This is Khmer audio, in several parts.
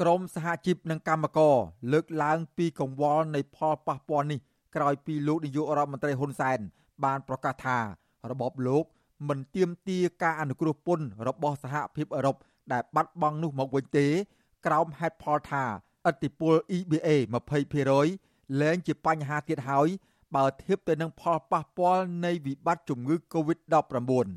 ក្រមសហជីពនិងកម្មករលើកឡើងពីកង្វល់នៃផលប៉ះពាល់នេះក្រោយពីលោកនាយករដ្ឋមន្ត្រីហ៊ុនសែនបានប្រកាសថារបបលោកមិនទាមទារការអនុគ្រោះពន្ធរបស់សហភាពអឺរ៉ុបដែលបាត់បង់នោះមកវិញទេ ក្រោមហេតុផលថាឥទ្ធិពល EBA 20%លែងជាបញ្ហាទៀតហើយបើធៀបទៅនឹងផលប៉ះពាល់នៃវិបត្តិជំងឺ Covid-19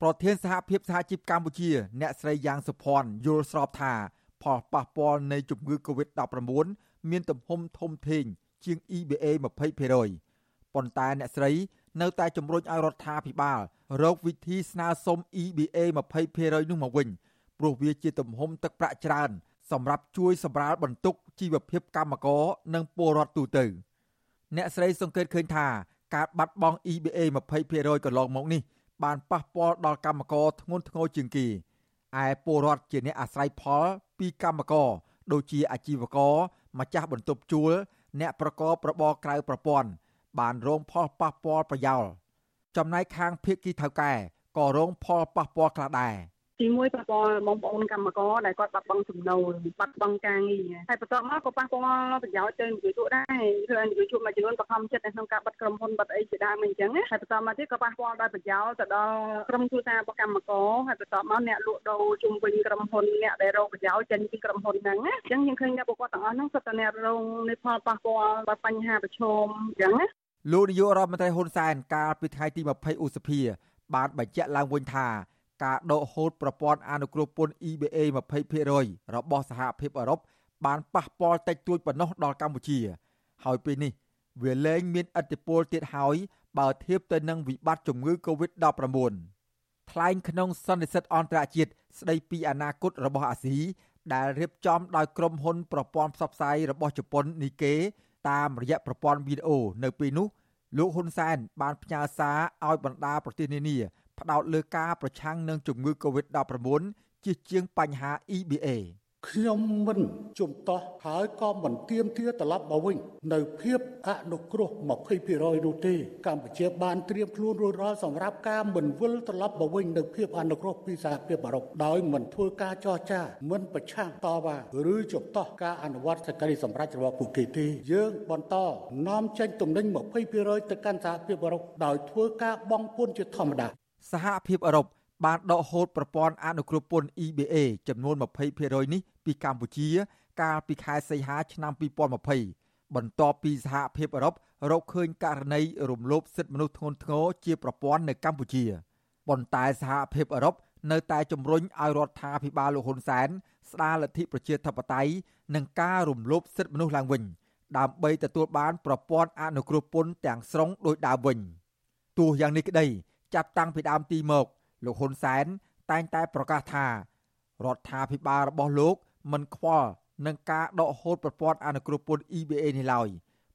ប្រធានសហភាពសហជីពកម្ពុជា អ្នកស្រីយ៉ាងសុភ័ណ្ឌយល់ស្របថា ផលប៉ះពាល់នៃជំងឺ Covid-19 មានទំហំធំធេងជាង EBA 20%ប៉ុន្តែអ្នកស្រីនៅតែជំរុញឲ្យរដ្ឋាភិបាលរកវិធីស្នើសុំ EBA 20%នោះមកវិញព្រោះវាជាទំហំទឹកប្រាក់ច្រើន សម្រាប់ជួយសម្រាលបន្ទុកជីវភាពកម្មករនិងពលរដ្ឋទូទៅ អ្នកស្រីសង្កេតឃើញថាការបាត់បង់ EBA 20%កន្លងមកនេះបានប៉ះពាល់ដល់កម្មករធ្ងន់ធ្ងរជាងគេ ឯពលរដ្ឋជាអ្នកអាស្រ័យផលពីកម្មករដូចជាអាជីវករម្ចាស់បន្ទប់ជួល អ្នកប្រកបរបរក្រៅប្រព័ន្ធបានរងផលប៉ះពាល់ប្រយោលចំណែកខាងភៀកគីថៅកែក៏រងផលប៉ះពាល់ខ្លះដែរ ទីមួយប៉ះពាល់បងប្អូនកម្មករដែលគាត់បាត់បង់ចំណូលបាត់បង់ការងារហើយបន្ទាប់មកក៏ប៉ះពាល់ប្រយោជន៍ទៅនិយោជកដែរគឺនិយោជកមួយចំនួនបង្ខំចិត្តនៅក្នុងការបិទក្រុមហ៊ុនបិទអីជាដើមអញ្ចឹងហើយបន្ទាប់មកទៀតក៏ប៉ះពាល់ដល់ប្រយោជន៍ទៅដល់ក្រុមគ្រួសាររបស់កម្មករហើយបន្ទាប់មកអ្នកលក់ដូរជុំវិញក្រុមហ៊ុនអ្នកដែលរងប្រយោជន៍ចេញពីក្រុមហ៊ុនហ្នឹងអញ្ចឹងយើងឃើញថាពួកគាត់ទាំងអស់ហ្នឹងសុទ្ធតែអ្នករងនៃផលប៉ះពាល់ដល់បញ្ហាប្រឈមអញ្ចឹងណាលោកនាយករដ្ឋមន្ត្រីហ៊ុនសែនកាលពីថ្ងៃទី20ឧសភាបានបញ្ជាក់ឡើងវិញថា ការដកហូតប្រព័ន្ធអនុគ្រោះពន្ធ EBA 20%របស់សហភាពអឺរ៉ុបបានប៉ះពាល់តិចតួចប៉ុណ្ណោះដល់កម្ពុជា ហើយពេលនេះវាលែងមានឥទ្ធិពលទៀតហើយបើធៀបទៅនឹងវិបត្តិជំងឺ Covid-19 ថ្លែងក្នុងសន្និសីទអន្តរជាតិស្ដីពីអនាគតរបស់អាស៊ីដែលរៀបចំដោយក្រុមហ៊ុនប្រព័ន្ធផ្សព្វផ្សាយរបស់ជប៉ុននីកេតាមរយៈប្រព័ន្ធវីដេអូនៅពេលនោះលោកហ៊ុនសែនបានផ្ញើសារឲ្យបណ្ដាប្រទេសនានា ផ្ដោតលើការប្រឆាំងនឹងជំងឺ Covid-19 ជាជាងបញ្ហា EBA ខ្ញុំមិនជំទាស់ហើយក៏មិនទៀមទាត្រឡប់មកវិញនៅភាពអនុគ្រោះ20%នោះទេកម្ពុជាបានត្រៀមខ្លួនរួចរាល់សម្រាប់ការមិនវិលត្រឡប់មកវិញនៅភាពអនុគ្រោះពីសហភាពអឺរ៉ុបដោយមិនធ្វើការចរចាមិនប្រឆាំងតវ៉ាឬជំទាស់ការអនុវត្តសេចក្តីសម្រេចរបស់ពួកគេទេយើងបន្តនាំចេញទំនិញ20%ទៅកាន់សហភាពអឺរ៉ុបដោយធ្វើការបង់ពន្ធជាធម្មតា សហភាពអឺរ៉ុបបានដកហូតប្រព័ន្ធអនុគ្រោះពន្ធ EBA ចំនួន20%នេះពីកម្ពុជា កាលពីខែសីហាឆ្នាំ2020បន្ទាប់ពីសហភាពអឺរ៉ុបរកឃើញករណីរំលោភសិទ្ធិមនុស្សធ្ងន់ធ្ងរជាប្រព័ន្ធនៅកម្ពុជាប៉ុន្តែសហភាពអឺរ៉ុបនៅតែជំរុញឲ្យរដ្ឋាភិបាលលោកហ៊ុនសែនស្ដារលទ្ធិប្រជាធិបតេយ្យនិងការរំលោភសិទ្ធិមនុស្សឡើងវិញដើម្បីទទួលបានប្រព័ន្ធអនុគ្រោះពន្ធទាំងស្រុងដោយដើមវិញទោះយ៉ាងនេះក្តី ចាប់តាំងពីដើមទីមកលោកហ៊ុនសែនតែងតែប្រកាសថារដ្ឋាភិបាលរបស់លោកមិនខ្វល់នឹងការដកហូតប្រព័ន្ធអនុគ្រោះពន្ធ EBA នេះឡើយ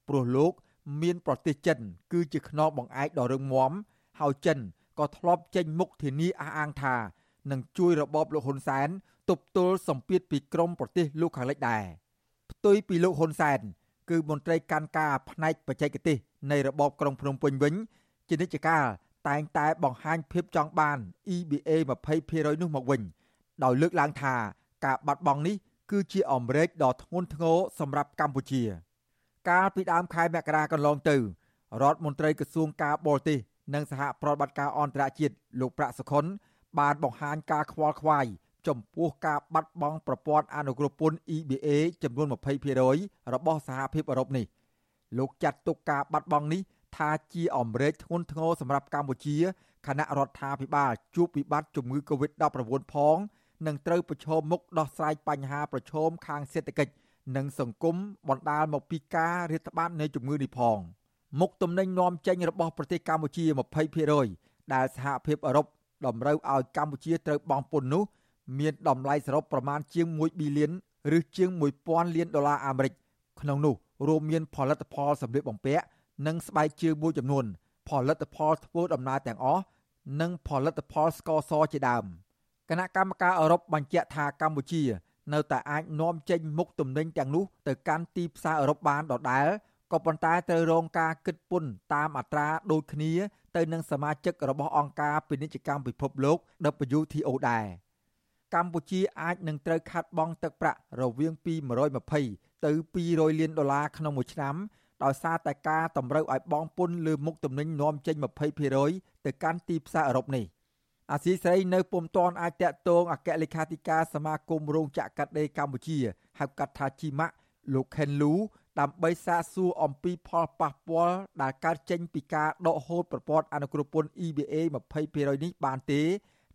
ព្រោះលោក មានប្រទេសចិន គឺជាខ្នងបង្អែកដ៏រឹងមាំហើយចិនក៏ធ្លាប់ចេញមុខធានាអះអាងថានឹងជួយរបបលោកហ៊ុនសែនទប់ទល់សម្ពាធពីក្រមប្រទេសលោកខាងលិចដែរផ្ទុយពីលោកហ៊ុនសែនគឺមន្ត្រីកាន់ការផ្នែកបច្ចេកទេសនៃរបបក្រុងភ្នំពេញវិញជានិច្ចកាល តែងតែបង្ហាញភាពចង់បាន EBA 20%នោះមកវិញដោយលើកឡើងថាការបាត់បង់នេះគឺជាអមរែកដ៏ធ្ងន់ធ្ងរសម្រាប់កម្ពុជា កាលពីដើមខែមករាកន្លងទៅរដ្ឋមន្ត្រីក្រសួងការបរទេសនិងសហប្រតិបត្តិការអន្តរជាតិលោកប្រាក់សុខុនបានបង្ហាញការខ្វល់ខ្វាយចំពោះការបាត់បង់ប្រព័ន្ធអនុគ្រោះពន្ធ EBA ចំនួន20%របស់សហភាពអឺរ៉ុបនេះលោកចាត់ទុកការបាត់បង់នេះ ថាជាអំរែកធ្ងន់ធ្ងរសម្រាប់កម្ពុជាគណៈរដ្ឋាភិបាលជួបវិបត្តិជំងឺ Covid-19 ផងនឹងត្រូវប្រឈមមុខដោះស្រាយបញ្ហាប្រឈមខាងសេដ្ឋកិច្ចនិងសង្គមបណ្ដាលមកពីការរាតត្បាតនៃជំងឺនេះផងមុខទំនិញនាំចេញរបស់ប្រទេសកម្ពុជា20%ដែលសហភាពអឺរ៉ុបតម្រូវឲ្យកម្ពុជាត្រូវបង់ពន្ធនោះមានតម្លៃសរុបប្រមាណជាង1ប៊ីលានឬជាង1000លានដុល្លារអាមេរិកក្នុងនោះរួមមានផលិតផលសម្លៀកបំពាក់ និងស្បែកជើងមួយចំនួន ផលិតផលធ្វើដំណើរទាំងអស់និងផលិតផលស្ករសជាដើមគណៈកម្មការអឺរ៉ុបបញ្ជាក់ថាកម្ពុជា នៅតែអាចនាំចេញមុខទំនិញទាំងនោះទៅកាន់ទីផ្សារអឺរ៉ុបបានដដែលក៏ប៉ុន្តែត្រូវរងការគិតពន្ធតាមអត្រាដូចគ្នា ទៅនឹងសមាជិករបស់អង្គការពាណិជ្ជកម្មពិភពលោក WTO ដែរកម្ពុជាអាចនឹងត្រូវខាត់បង់ទឹកប្រាក់រវាងពី120ទៅ200លានដុល្លារក្នុងមួយឆ្នាំ ដោយសារតែការតម្រូវឲ្យបង់ពន្ធលើមុខទំនិញនាំចេញ20%ទៅកាន់ទីផ្សារអឺរ៉ុបនេះអាស៊ីសេរីនៅពុំទាន់អាចតាក់ទងអគ្គលេខាធិការសមាគមរោងចក្រកាត់ដេរកម្ពុជាហៅកាត់ថាជីម៉ាក់លោកខេនលូដើម្បីសាកសួរអំពីផលប៉ះពាល់ដែលកើតចេញពីការដកហូតប្រព័ន្ធអនុគ្រោះពន្ធ EBA 20%នេះបានទេ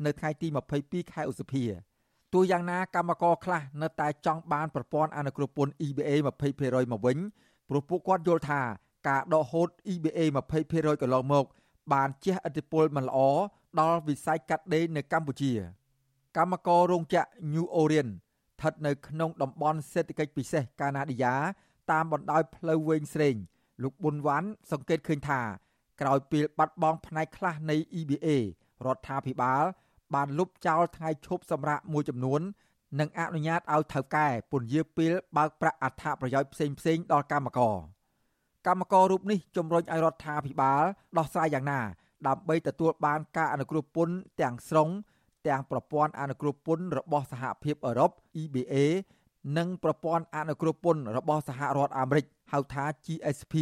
នៅថ្ងៃទី22ខែឧសភាទោះយ៉ាងណាកម្មករខ្លះនៅតែចង់បានប្រព័ន្ធអនុគ្រោះពន្ធ EBA 20%មកវិញ ព្រោះពួកគាត់យល់ថាការដកហូត EBA 20%កន្លងមក បានជះឥទ្ធិពលមិនល្អដល់វិស័យកាត់ដេរនៅកម្ពុជា កម្មកររោងចក្រ New Orient ស្ថិតនៅក្នុងតំបន់សេដ្ឋកិច្ចពិសេសកាណាឌីយ៉ាតាមបណ្ដោយផ្លូវវែងស្រេងលោកប៊ុនវ៉ាន់សង្កេតឃើញថាក្រោយពេលបាត់បង់ផ្នែកខ្លះនៃ EBA រដ្ឋាភិបាល បានលុបចោលថ្ងៃឈប់សម្រាកមួយចំនួន និងអនុញ្ញាតឲ្យថៅកែពន្យាពេលបើកប្រាក់អត្ថប្រយោជន៍ផ្សេងផ្សេងដល់កម្មករកម្មកររូបនេះជំរុញឲ្យរដ្ឋាភិបាលដោះស្រាយយ៉ាងណា ដើម្បីទទួលបានការអនុគ្រោះពន្ធទាំងស្រុង ទាំងប្រព័ន្ធអនុគ្រោះពន្ធរបស់សហភាពអឺរ៉ុប EBA និងប្រព័ន្ធអនុគ្រោះពន្ធរបស់សហរដ្ឋអាមេរិកហៅថា GSP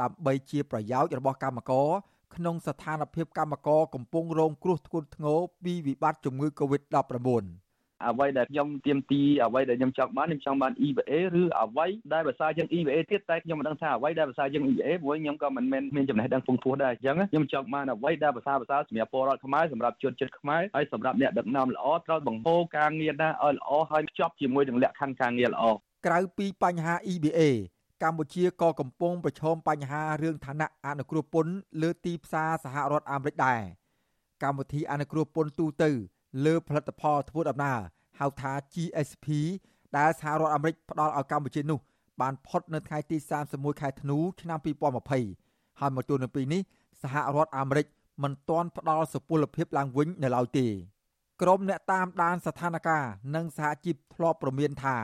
ដើម្បីជាប្រយោជន៍របស់កម្មករក្នុងស្ថានភាពកម្មករកំពុងរងគ្រោះធ្ងន់ធ្ងរពីវិបត្តិជំងឺ Covid-19 អ្វីដែលខ្ញុំទៀមទីអ្វីដែលខ្ញុំចង់បានខ្ញុំចង់បាន EVA ឬអ្វីដែលភាសាយើង EVA ទៀតតែខ្ញុំមិនដឹងថាអ្វីដែលភាសាយើង EVA ព្រោះខ្ញុំក៏មិនមែនមានចំណេះដឹងពងពោះដែរអញ្ចឹងខ្ញុំចង់បានអ្វីដែលភាសាភាសាសម្រាប់ពលរដ្ឋខ្មែរសម្រាប់ជនជាតិខ្មែរហើយសម្រាប់អ្នកដឹកនាំល្អត្រូវបង្ហូរការងារណាឲ្យល្អហើយភ្ជាប់ជាមួយនឹងលក្ខខណ្ឌការងារល្អក្រៅពីបញ្ហា EVA កម្ពុជាក៏កំពុងប្រឈមបញ្ហារឿងឋានៈអនុគ្រោះពន្ធលើទីផ្សារសហរដ្ឋអាមេរិកដែរកម្មវិធីអនុគ្រោះពន្ធទូទៅ លើផលិតផលធ្វើដំណើរហៅថា GSP ដែលសហរដ្ឋអាមេរិកផ្ដល់ឲ្យកម្ពុជានោះ បានផុតនៅថ្ងៃទី31ខែធ្នូឆ្នាំ2020ហើយមកទល់នឹងពេលនេះសហរដ្ឋអាមេរិកមិនទាន់ផ្ដល់សុពលភាពឡើងវិញនៅឡើយទេក្រុមអ្នកតាមដានស្ថានភាពនិងសហជីពធ្លាប់ប្រមានថា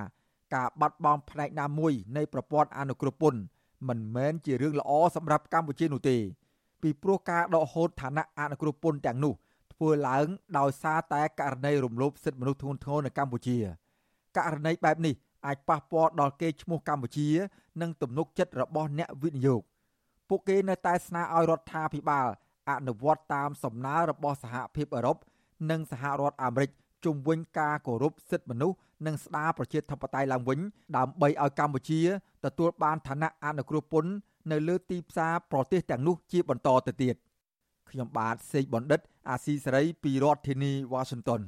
ការបាត់បង់ផ្នែកណាមួយនៃប្រព័ន្ធអនុគ្រោះពន្ធមិនមែនជារឿងល្អសម្រាប់កម្ពុជានោះទេពីព្រោះការដកហូតឋានៈអនុគ្រោះពន្ធទាំងនោះ ធ្វើឡើងដោយសារតែករណីរំលោភសិទ្ធិមនុស្សធ្ងន់ធ្ងរនៅកម្ពុជាករណីបែបនេះអាចប៉ះពាល់ដល់កេរ្តិ៍ឈ្មោះកម្ពុជា និងទំនុកចិត្តរបស់អ្នកវិនិយោគពួកគេនៅតែស្នើឲ្យរដ្ឋាភិបាលអនុវត្តតាមសំណើរបស់សហភាពអឺរ៉ុបនិងសហរដ្ឋអាមេរិកជុំវិញការគោរពសិទ្ធិមនុស្សនិងស្ដារប្រជាធិបតេយ្យឡើងវិញដើម្បីឲ្យកម្ពុជាទទួលបានឋានៈអនុគ្រោះពន្ធនៅលើទីផ្សារប្រទេសទាំងនោះជាបន្តទៅទៀតខ្ញុំបាទសេកបណ្ឌិត អាស៊ីសេរីពីរដ្ឋធានីវ៉ាស៊ីនតោន